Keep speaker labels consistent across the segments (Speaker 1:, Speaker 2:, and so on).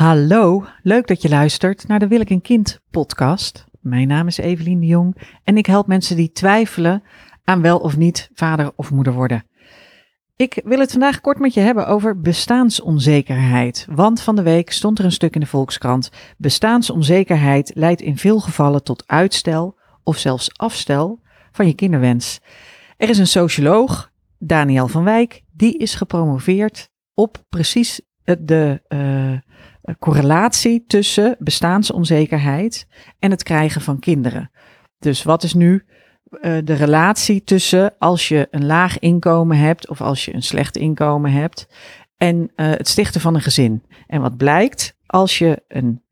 Speaker 1: Hallo, leuk dat je luistert naar de Wil ik een kind podcast. Mijn naam is Evelien de Jong en ik help mensen die twijfelen aan wel of niet vader of moeder worden. Ik wil het vandaag kort met je hebben over bestaansonzekerheid. Want van de week stond er een stuk in de Volkskrant. Bestaansonzekerheid leidt in veel gevallen tot uitstel of zelfs afstel van je kinderwens. Er is een socioloog, Daniel van Wijk, die is gepromoveerd op precies de uh, correlatie tussen bestaansonzekerheid en het krijgen van kinderen. Dus wat is nu uh, de relatie tussen als je een laag inkomen hebt of als je een slecht inkomen hebt en uh, het stichten van een gezin? En wat blijkt als je een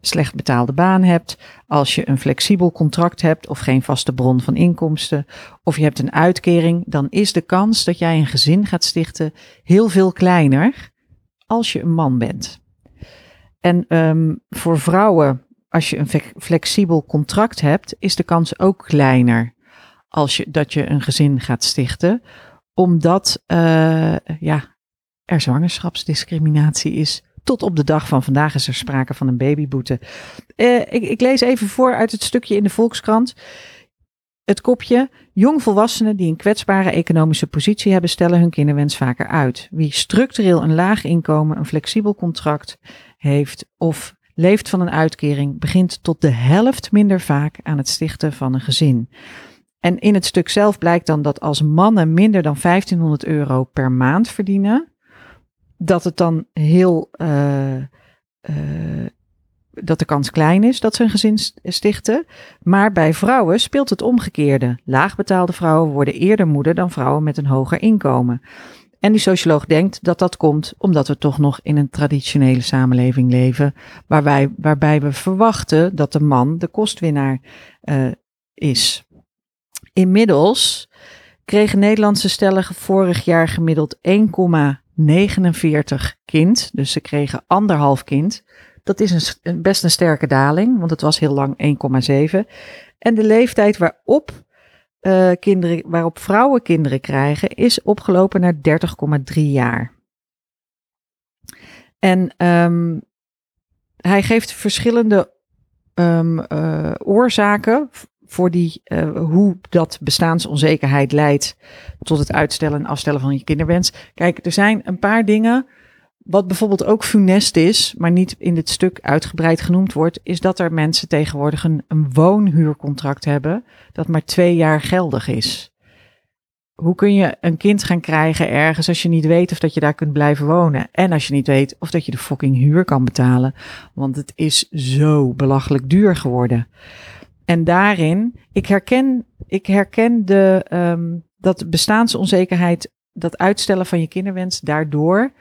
Speaker 1: slecht betaalde baan hebt, als je een flexibel contract hebt of geen vaste bron van inkomsten, of je hebt een uitkering, dan is de kans dat jij een gezin gaat stichten heel veel kleiner als je een man bent. En um, voor vrouwen, als je een flexibel contract hebt, is de kans ook kleiner als je, dat je een gezin gaat stichten, omdat uh, ja, er zwangerschapsdiscriminatie is tot op de dag van vandaag is er sprake van een babyboete. Uh, ik, ik, lees even voor uit het stukje in de Volkskrant. Het kopje: Jongvolwassenen die een kwetsbare economische positie hebben, stellen hun kinderwens vaker uit. Wie structureel een laag inkomen, een flexibel contract heeft of leeft van een uitkering, begint tot de helft minder vaak aan het stichten van een gezin. En in het stuk zelf blijkt dan dat als mannen minder dan 1500 euro per maand verdienen, dat het dan heel. Uh, uh, dat de kans klein is dat ze een gezin stichten. Maar bij vrouwen speelt het omgekeerde. Laagbetaalde vrouwen worden eerder moeder dan vrouwen met een hoger inkomen. En die socioloog denkt dat dat komt omdat we toch nog in een traditionele samenleving leven, waarbij, waarbij we verwachten dat de man de kostwinnaar uh, is. Inmiddels kregen Nederlandse stellen vorig jaar gemiddeld 1,49 kind. Dus ze kregen anderhalf kind. Dat is een, best een sterke daling, want het was heel lang 1,7. En de leeftijd waarop, uh, kinderen, waarop vrouwen kinderen krijgen is opgelopen naar 30,3 jaar. En um, hij geeft verschillende um, uh, oorzaken voor die, uh, hoe dat bestaansonzekerheid leidt tot het uitstellen en afstellen van je kinderwens. Kijk, er zijn een paar dingen. Wat bijvoorbeeld ook funest is, maar niet in dit stuk uitgebreid genoemd wordt, is dat er mensen tegenwoordig een, woonhuurcontract hebben dat maar twee jaar geldig is. Hoe kun je een kind gaan krijgen ergens als je niet weet of dat je daar kunt blijven wonen? En als je niet weet of dat je de fucking huur kan betalen. Want het is zo belachelijk duur geworden. En daarin, ik herken, ik herken de, um, dat bestaansonzekerheid, dat uitstellen van je kinderwens daardoor.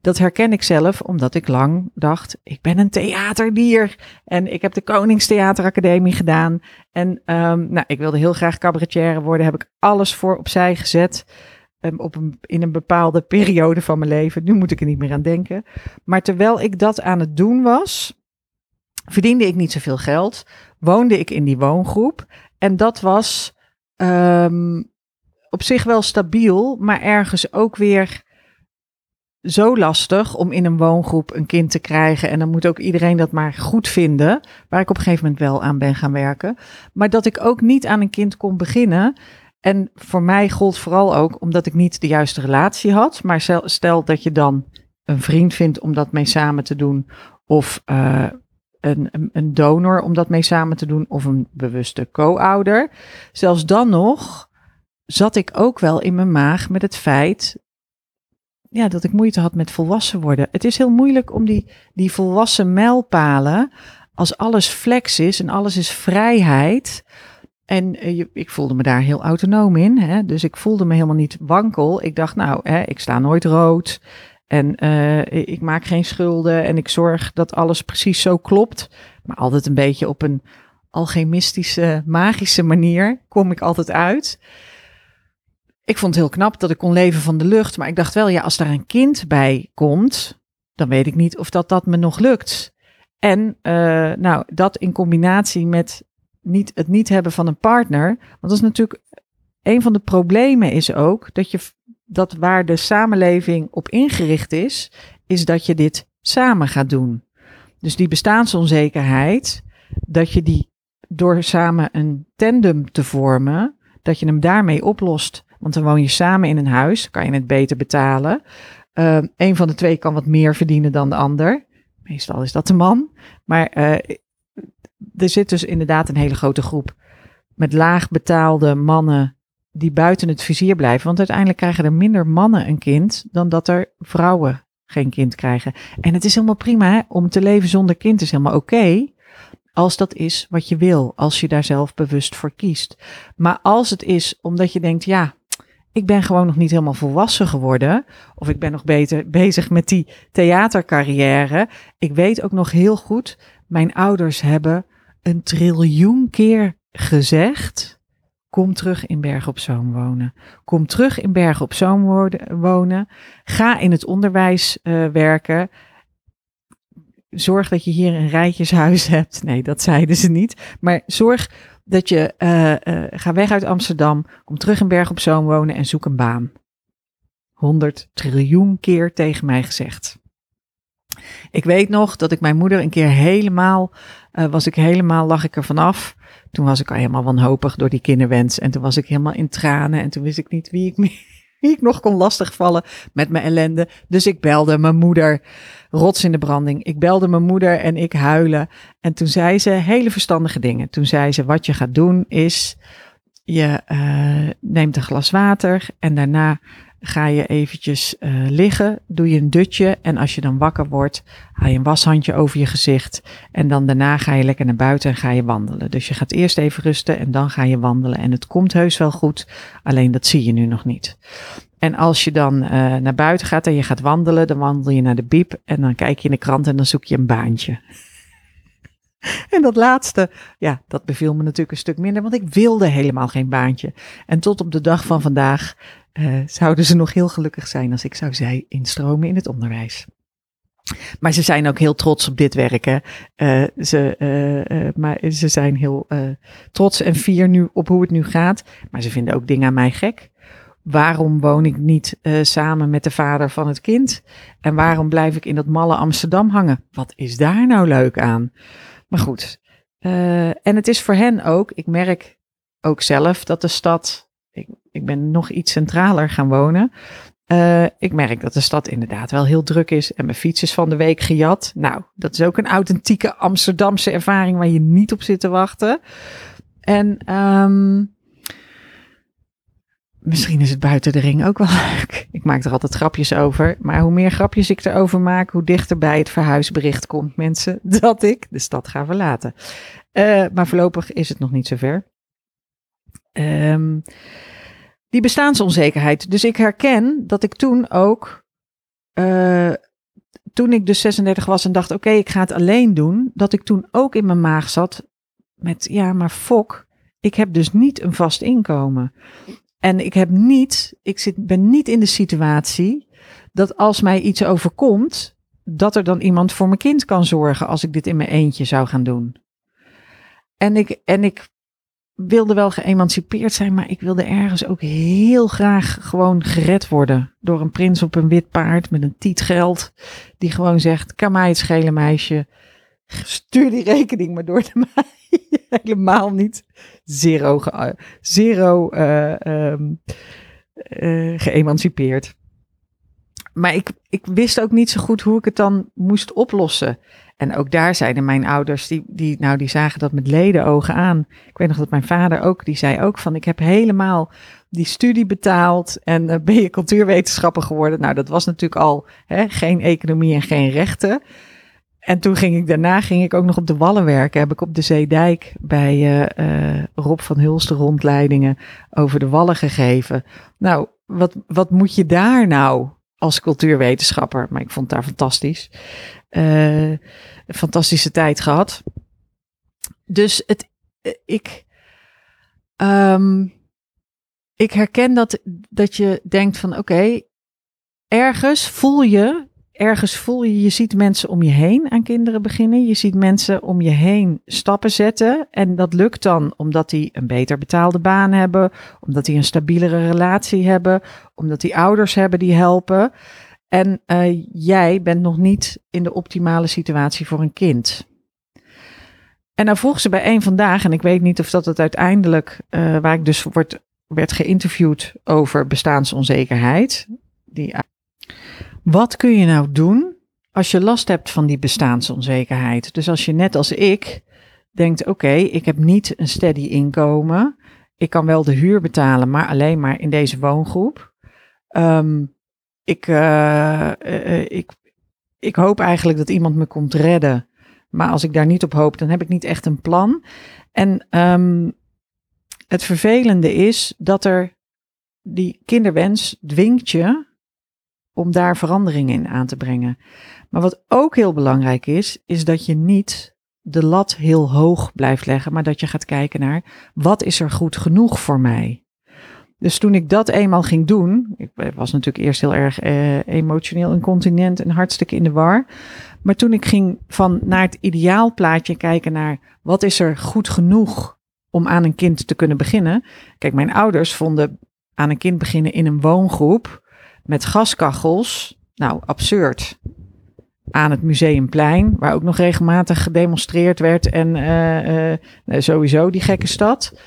Speaker 1: Dat herken ik zelf, omdat ik lang dacht, ik ben een theaterdier. En ik heb de Koningstheateracademie gedaan. En um, nou, ik wilde heel graag cabaretière worden. Heb ik alles voor opzij gezet. Um, op in een bepaalde periode van mijn leven. Nu moet ik er niet meer aan denken. Maar terwijl ik dat aan het doen was, verdiende ik niet zoveel geld, woonde ik in die woongroep. En dat was um, op zich wel stabiel, maar ergens ook weer zo lastig om in een woongroep een kind te krijgen. En dan moet ook iedereen dat maar goed vinden. Waar ik op een gegeven moment wel aan ben gaan werken. Maar dat ik ook niet aan een kind kon beginnen. En voor mij gold vooral ook omdat ik niet de juiste relatie had. Maar stel dat je dan een vriend vindt om dat mee samen te doen. Of uh, een, een donor om dat mee samen te doen of een bewuste co-ouder. Zelfs dan nog zat ik ook wel in mijn maag met het feit ja, dat ik moeite had met volwassen worden. Het is heel moeilijk om die, die volwassen mijlpalen, als alles flex is en alles is vrijheid. En uh, ik voelde me daar heel autonoom in. Hè? Dus ik voelde me helemaal niet wankel. Ik dacht, nou, hè, ik sta nooit rood. En uh, ik maak geen schulden en ik zorg dat alles precies zo klopt. Maar altijd een beetje op een alchemistische, magische manier kom ik altijd uit. Ik vond het heel knap dat ik kon leven van de lucht. Maar ik dacht wel, ja, als daar een kind bij komt, dan weet ik niet of dat, dat me nog lukt. En uh, nou, dat in combinatie met niet, het niet hebben van een partner. Want dat is natuurlijk een van de problemen is ook dat je dat waar de samenleving op ingericht is, is dat je dit samen gaat doen. Dus die bestaansonzekerheid, dat je die door samen een tandem te vormen, dat je hem daarmee oplost. Want dan woon je samen in een huis, kan je het beter betalen. Uh, een van de twee kan wat meer verdienen dan de ander. Meestal is dat de man. Maar uh, er zit dus inderdaad een hele grote groep met laag betaalde mannen die buiten het vizier blijven. Want uiteindelijk krijgen er minder mannen een kind dan dat er vrouwen geen kind krijgen. En het is helemaal prima om te leven zonder kind is helemaal oké. als dat is wat je wil, als je daar zelf bewust voor kiest. Maar als het is omdat je denkt, ja, ik ben gewoon nog niet helemaal volwassen geworden. Of ik ben nog beter bezig met die theatercarrière. Ik weet ook nog heel goed, mijn ouders hebben een triljoen keer gezegd Kom terug in Bergen op Zoom wonen. Kom terug in Bergen op Zoom wonen. Ga in het onderwijs uh, werken. Zorg dat je hier een rijtjeshuis hebt. Nee, dat zeiden ze niet. Maar zorg dat je uh, uh, ga weg uit Amsterdam. Kom terug in Bergen op Zoom wonen en zoek een baan. 100 triljoen keer tegen mij gezegd. Ik weet nog dat ik mijn moeder een keer helemaal, uh, was ik helemaal, lag ik er vanaf. Toen was ik al helemaal wanhopig door die kinderwens. En toen was ik helemaal in tranen. En toen wist ik niet wie ik, wie ik nog kon lastigvallen met mijn ellende. Dus ik belde mijn moeder, rots in de branding. Ik belde mijn moeder en ik huilen. En toen zei ze hele verstandige dingen. Toen zei ze, wat je gaat doen is, je uh, neemt een glas water en daarna ga je eventjes uh, liggen, doe je een dutje en als je dan wakker wordt, haal je een washandje over je gezicht en dan daarna ga je lekker naar buiten en ga je wandelen. Dus je gaat eerst even rusten en dan ga je wandelen en het komt heus wel goed, alleen dat zie je nu nog niet. En als je dan uh, naar buiten gaat en je gaat wandelen, dan wandel je naar de biep en dan kijk je in de krant en dan zoek je een baantje. En dat laatste, ja, dat beviel me natuurlijk een stuk minder, want ik wilde helemaal geen baantje. En tot op de dag van vandaag uh, zouden ze nog heel gelukkig zijn als ik zou zij instromen in het onderwijs. Maar ze zijn ook heel trots op dit werken. Uh, ze, uh, maar ze zijn heel trots en fier nu op hoe het nu gaat. Maar ze vinden ook dingen aan mij gek. Waarom woon ik niet samen met de vader van het kind? En waarom blijf ik in dat malle Amsterdam hangen? Wat is daar nou leuk aan? Maar goed. en het is voor hen ook, ik merk ook zelf dat de stad ik, ben nog iets centraler gaan wonen. Uh, ik merk dat de stad inderdaad wel heel druk is en mijn fiets is van de week gejat. Nou, dat is ook een authentieke Amsterdamse ervaring waar je niet op zit te wachten. En um, misschien is het buiten de ring ook wel leuk. Ik maak er altijd grapjes over. Maar hoe meer grapjes ik erover maak, hoe dichter bij het verhuisbericht komt, mensen, dat ik de stad ga verlaten. Uh, maar voorlopig is het nog niet zover. Um, die bestaansonzekerheid. Dus ik herken dat ik toen ook, uh, toen ik dus 36 was en dacht, oké, ik ga het alleen doen, dat ik toen ook in mijn maag zat met, ja, maar fok, ik heb dus niet een vast inkomen. En ik heb niet, ik zit, ben niet in de situatie dat als mij iets overkomt, dat er dan iemand voor mijn kind kan zorgen als ik dit in mijn eentje zou gaan doen. En ik, en ik wilde wel geëmancipeerd zijn, maar ik wilde ergens ook heel graag gewoon gered worden. Door een prins op een wit paard met een tiet geld. Die gewoon zegt, kan mij het schelen meisje. Stuur die rekening maar door naar mij. Helemaal niet. Zero, ge zero uh, um, uh, geëmancipeerd. Maar ik, ik wist ook niet zo goed hoe ik het dan moest oplossen. En ook daar zeiden mijn ouders, die, die, nou, die zagen dat met ledenogen aan. Ik weet nog dat mijn vader ook, die zei ook van, ik heb helemaal die studie betaald en uh, ben je cultuurwetenschapper geworden. Nou, dat was natuurlijk al hè, geen economie en geen rechten. En toen ging ik daarna ging ik ook nog op de Wallen werken. Heb ik op de Zeedijk bij uh, uh, Rob van Hulst rondleidingen over de Wallen gegeven. Nou, wat, wat moet je daar nou als cultuurwetenschapper? Maar ik vond het daar fantastisch uh, een fantastische tijd gehad. Dus het, eh, ik, um, ik herken dat, dat je denkt van oké, ergens voel je, ergens voel je, je ziet mensen om je heen aan kinderen beginnen. Je ziet mensen om je heen stappen zetten. En dat lukt dan omdat die een beter betaalde baan hebben, omdat die een stabielere relatie hebben, omdat die ouders hebben die helpen. En uh, jij bent nog niet in de optimale situatie voor een kind. En nou vroeg ze bij één vandaag, en ik weet niet of dat het uiteindelijk, uh, waar ik dus wordt, werd geïnterviewd over bestaansonzekerheid. Die, wat kun je nou doen als je last hebt van die bestaansonzekerheid? Dus als je net als ik denkt, oké, ik heb niet een steady inkomen. Ik kan wel de huur betalen, maar alleen maar in deze woongroep. Um, ik, uh, uh, ik, ik hoop eigenlijk dat iemand me komt redden. Maar als ik daar niet op hoop, dan heb ik niet echt een plan. En um, het vervelende is dat er die kinderwens dwingt je om daar veranderingen in aan te brengen. Maar wat ook heel belangrijk is, is dat je niet de lat heel hoog blijft leggen, maar dat je gaat kijken naar wat is er goed genoeg voor mij. Dus toen ik dat eenmaal ging doen, ik was natuurlijk eerst heel erg eh, emotioneel incontinent en hartstikke in de war. Maar toen ik ging van naar het ideaalplaatje kijken naar wat is er goed genoeg om aan een kind te kunnen beginnen. Kijk, mijn ouders vonden aan een kind beginnen in een woongroep met gaskachels, nou absurd. Aan het museumplein, waar ook nog regelmatig gedemonstreerd werd en uh, uh, sowieso die gekke stad.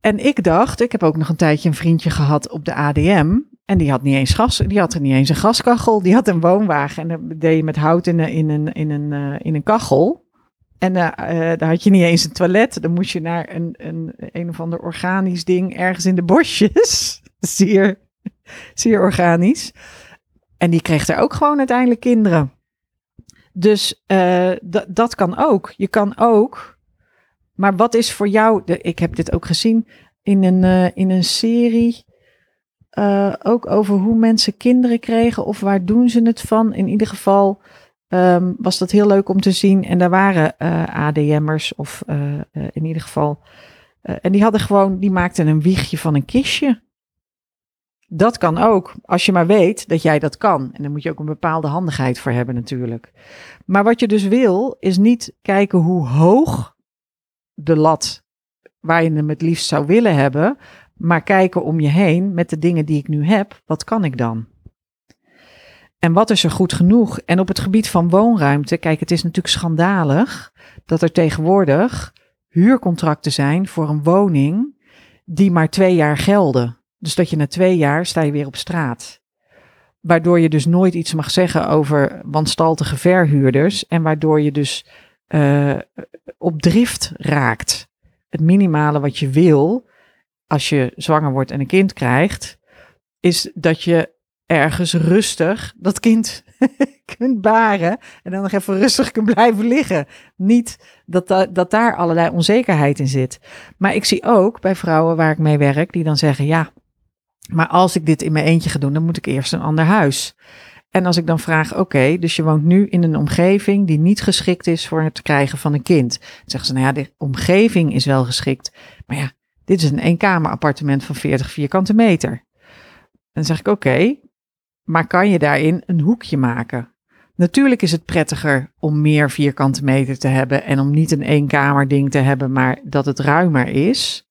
Speaker 1: En ik dacht, ik heb ook nog een tijdje een vriendje gehad op de ADM. En die had niet eens gas, die had er niet eens een gaskachel. Die had een woonwagen en dat deed je met hout in een, in een, in een, in een kachel. En daar had je niet eens een toilet. Dan moest je naar een, een, een of ander organisch ding ergens in de bosjes. zeer, zeer organisch. En die kreeg er ook gewoon uiteindelijk kinderen. Dus dat kan ook. Je kan ook maar wat is voor jou, de, ik heb dit ook gezien in een, uh, in een serie, uh, ook over hoe mensen kinderen kregen of waar doen ze het van. In ieder geval um, was dat heel leuk om te zien. En daar waren uh, ADM'ers of in ieder geval, en die hadden gewoon, die maakten een wiegje van een kistje. Dat kan ook, als je maar weet dat jij dat kan. En dan moet je ook een bepaalde handigheid voor hebben natuurlijk. Maar wat je dus wil, is niet kijken hoe hoog de lat waar je hem het liefst zou willen hebben, maar kijken om je heen met de dingen die ik nu heb, wat kan ik dan? En wat is er goed genoeg? En op het gebied van woonruimte, kijk, het is natuurlijk schandalig dat er tegenwoordig huurcontracten zijn voor een woning die maar twee jaar gelden. Dus dat je na twee jaar sta je weer op straat. Waardoor je dus nooit iets mag zeggen over wanstaltige verhuurders en waardoor je dus uh, op drift raakt. Het minimale wat je wil als je zwanger wordt en een kind krijgt, is dat je ergens rustig dat kind kunt baren en dan nog even rustig kunt blijven liggen. Niet dat, dat daar allerlei onzekerheid in zit. Maar ik zie ook bij vrouwen waar ik mee werk, die dan zeggen: ja, maar als ik dit in mijn eentje ga doen, dan moet ik eerst een ander huis. En als ik dan vraag, oké, dus je woont nu in een omgeving die niet geschikt is voor het krijgen van een kind. Zeggen ze, nou ja, de omgeving is wel geschikt. Maar ja, dit is een eenkamer appartement van 40 vierkante meter. Dan zeg ik, oké, maar kan je daarin een hoekje maken? Natuurlijk is het prettiger om meer vierkante meter te hebben en om niet een eenkamer ding te hebben, maar dat het ruimer is.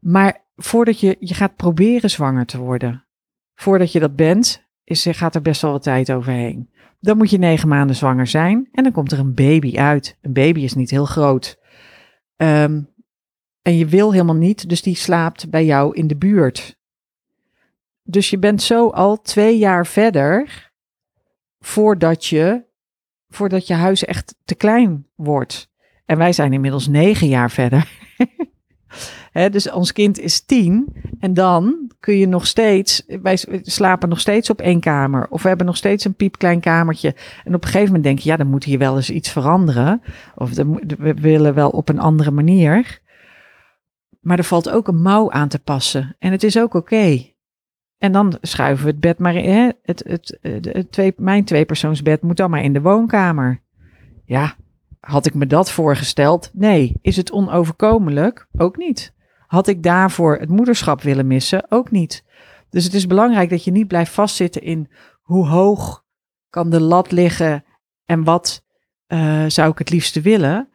Speaker 1: Maar voordat je, je gaat proberen zwanger te worden, voordat je dat bent, is, gaat er best wel wat tijd overheen. Dan moet je negen maanden zwanger zijn en dan komt er een baby uit. Een baby is niet heel groot. Um, en je wil helemaal niet, dus die slaapt bij jou in de buurt. Dus je bent zo al twee jaar verder voordat je, voordat je huis echt te klein wordt. En wij zijn inmiddels negen jaar verder. dus ons kind is tien en dan kun je nog steeds, wij slapen nog steeds op één kamer of we hebben nog steeds een piepklein kamertje. En op een gegeven moment denk je, ja, dan moet hier wel eens iets veranderen. Of we willen wel op een andere manier. Maar er valt ook een mouw aan te passen en het is ook oké. En dan schuiven we het bed maar in. Het, het, twee, mijn tweepersoonsbed moet dan maar in de woonkamer. Ja, had ik me dat voorgesteld? Nee. Is het onoverkomelijk? Ook niet. Had ik daarvoor het moederschap willen missen? Ook niet. Dus het is belangrijk dat je niet blijft vastzitten in hoe hoog kan de lat liggen en wat uh, zou ik het liefste willen.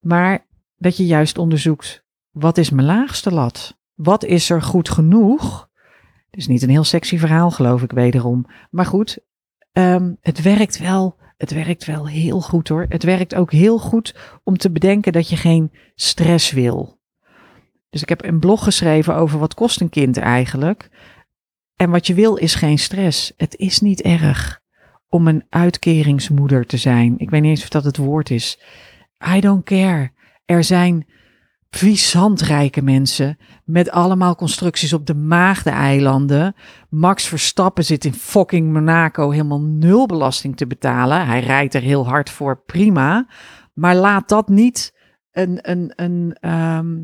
Speaker 1: Maar dat je juist onderzoekt, wat is mijn laagste lat? Wat is er goed genoeg? Het is niet een heel sexy verhaal, geloof ik, wederom. Maar goed, ehm, het werkt wel. Het werkt wel heel goed hoor. Het werkt ook heel goed om te bedenken dat je geen stress wil. Dus ik heb een blog geschreven over wat kost een kind eigenlijk. En wat je wil is geen stress. Het is niet erg om een uitkeringsmoeder te zijn. Ik weet niet eens of dat het woord is. I don't care. Er zijn rijke mensen met allemaal constructies op de Maagdeneilanden. Max Verstappen zit in fucking Monaco helemaal nul belasting te betalen. Hij rijdt er heel hard voor, prima. Maar laat dat niet een, een, een, ehm,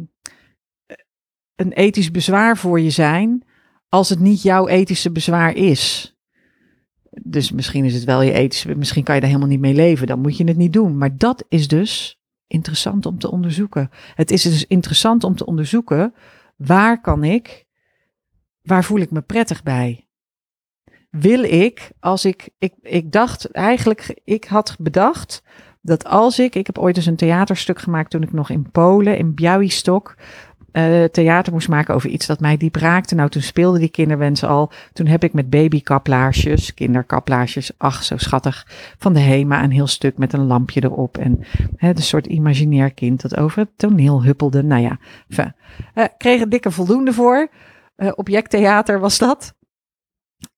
Speaker 1: een ethisch bezwaar voor je zijn als het niet jouw ethische bezwaar is. Dus misschien is het wel je ethische, misschien kan je daar helemaal niet mee leven. Dan moet je het niet doen. Maar dat is dus interessant om te onderzoeken. Het is dus interessant om te onderzoeken waar kan ik, waar voel ik me prettig bij? Wil ik, als ik, ik, ik dacht eigenlijk, ik had bedacht dat als ik, ik heb ooit eens een theaterstuk gemaakt toen ik nog in Polen, in Białystok, uh, theater moest maken over iets dat mij diep raakte. Nou, toen speelde die kinderwens al. Toen heb ik met babykaplaarsjes, kinderkaplaarsjes, ach zo schattig, van de HEMA een heel stuk met een lampje erop. En hè, een soort imaginair kind dat over het toneel huppelde. Nou ja, enfin, uh, kreeg een dikke voldoende voor. Uh, objecttheater was dat.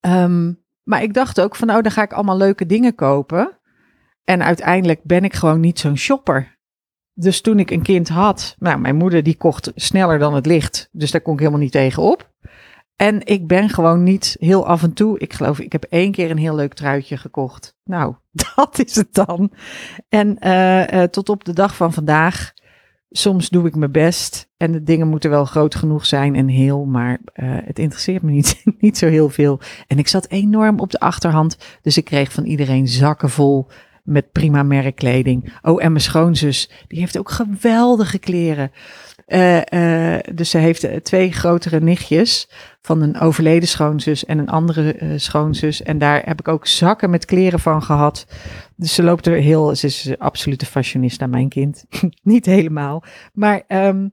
Speaker 1: Um, maar ik dacht ook van, oh, dan ga ik allemaal leuke dingen kopen. En uiteindelijk ben ik gewoon niet zo'n shopper. Dus toen ik een kind had, nou, mijn moeder die kocht sneller dan het licht. Dus daar kon ik helemaal niet tegen op. En ik ben gewoon niet heel af en toe. Ik geloof, ik heb één keer een heel leuk truitje gekocht. Nou, dat is het dan. En uh, uh, tot op de dag van vandaag. Soms doe ik mijn best. En de dingen moeten wel groot genoeg zijn en heel. Maar uh, het interesseert me niet, niet zo heel veel. En ik zat enorm op de achterhand. Dus ik kreeg van iedereen zakken vol met prima merkkleding. Oh, en mijn schoonzus, die heeft ook geweldige kleren. Uh, uh, dus ze heeft uh, twee grotere nichtjes van een overleden schoonzus en een andere schoonzus. En daar heb ik ook zakken met kleren van gehad. Dus ze loopt er heel, ze is absolute fashionista, mijn kind. niet helemaal. Maar um,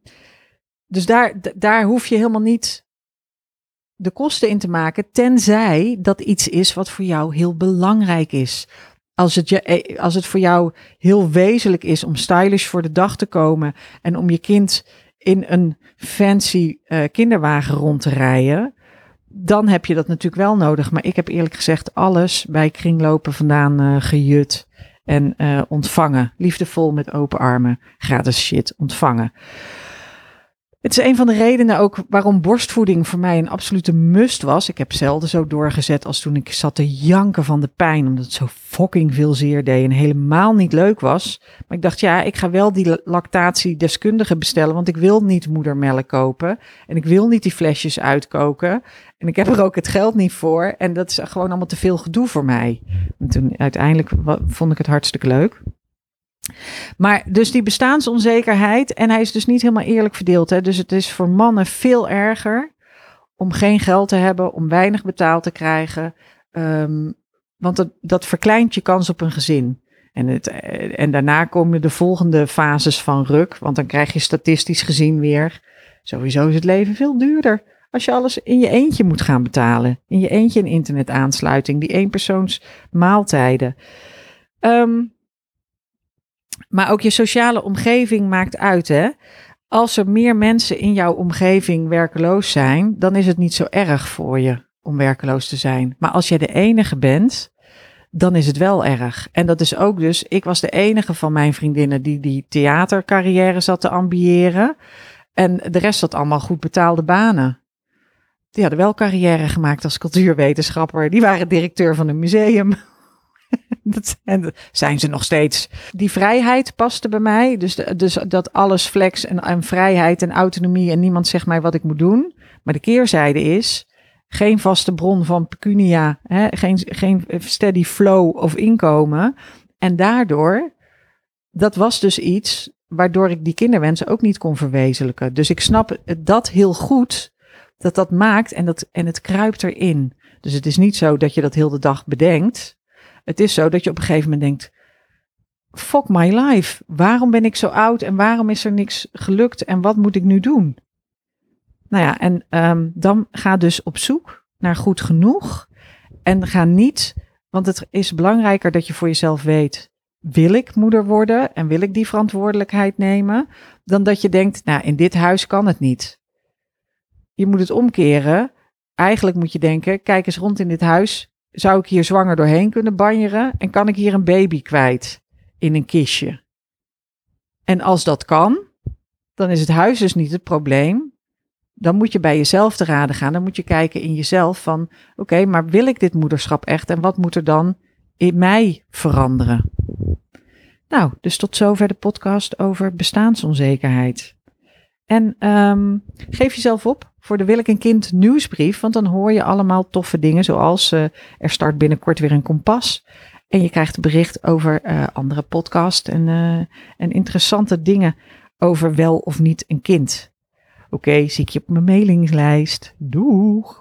Speaker 1: dus daar, daar hoef je helemaal niet de kosten in te maken, tenzij dat iets is wat voor jou heel belangrijk is. Als het, je, eh, als het voor jou heel wezenlijk is om stylish voor de dag te komen en om je kind in een fancy uh, kinderwagen rond te rijden, dan heb je dat natuurlijk wel nodig. Maar ik heb eerlijk gezegd alles bij kringlopen vandaan uh, gejut en ontvangen. Liefdevol met open armen. Gratis shit ontvangen. Het is een van de redenen ook waarom borstvoeding voor mij een absolute must was. Ik heb zelden zo doorgezet als toen ik zat te janken van de pijn, omdat het zo fucking veel zeer deed en helemaal niet leuk was. Maar ik dacht, ja, ik ga wel die lactatiedeskundige bestellen, want ik wil niet moedermelk kopen en ik wil niet die flesjes uitkoken. En ik heb er ook het geld niet voor en dat is gewoon allemaal te veel gedoe voor mij. En toen uiteindelijk vond ik het hartstikke leuk. Maar dus die bestaansonzekerheid, en hij is dus niet helemaal eerlijk verdeeld. Hè? Dus het is voor mannen veel erger om geen geld te hebben, om weinig betaald te krijgen. Um, want dat, dat verkleint je kans op een gezin. En, het, en daarna komen de volgende fases van ruk, want dan krijg je statistisch gezien weer. Sowieso is het leven veel duurder. Als je alles in je eentje moet gaan betalen. In je eentje een internetaansluiting, die eenpersoons maaltijden. Um, maar ook je sociale omgeving maakt uit, hè? Als er meer mensen in jouw omgeving werkeloos zijn, dan is het niet zo erg voor je om werkeloos te zijn. Maar als jij de enige bent, dan is het wel erg. En dat is ook dus, ik was de enige van mijn vriendinnen die die theatercarrière zat te ambiëren. En de rest had allemaal goed betaalde banen. Die hadden wel carrière gemaakt als cultuurwetenschapper. Die waren directeur van een museum. dat zijn ze nog steeds. Die vrijheid paste bij mij. Dus, dus dat alles flex en, en vrijheid en autonomie en niemand zegt mij wat ik moet doen. Maar de keerzijde is geen vaste bron van pecunia, hè, geen, geen steady flow of inkomen. En daardoor, dat was dus iets waardoor ik die kinderwensen ook niet kon verwezenlijken. Dus ik snap dat heel goed, dat dat maakt en, dat, en het kruipt erin. Dus het is niet zo dat je dat heel de dag bedenkt. Het is zo dat je op een gegeven moment denkt: fuck my life. Waarom ben ik zo oud en waarom is er niks gelukt en wat moet ik nu doen? Nou ja, en um, dan ga dus op zoek naar goed genoeg. En ga niet, want het is belangrijker dat je voor jezelf weet, wil ik moeder worden en wil ik die verantwoordelijkheid nemen, dan dat je denkt, nou, in dit huis kan het niet. Je moet het omkeren. Eigenlijk moet je denken, kijk eens rond in dit huis. Zou ik hier zwanger doorheen kunnen banjeren? En kan ik hier een baby kwijt in een kistje? En als dat kan, dan is het huis dus niet het probleem. Dan moet je bij jezelf te raden gaan. Dan moet je kijken in jezelf van, oké, maar wil ik dit moederschap echt? En wat moet er dan in mij veranderen? Nou, dus tot zover de podcast over bestaansonzekerheid. En ehm, geef jezelf op voor de Wil ik een kind nieuwsbrief, want dan hoor je allemaal toffe dingen, zoals uh, er start binnenkort weer een kompas. En je krijgt bericht over uh, andere podcasts en, uh, en interessante dingen over wel of niet een kind. Oké, okay, zie ik je op mijn mailingslijst. Doeg!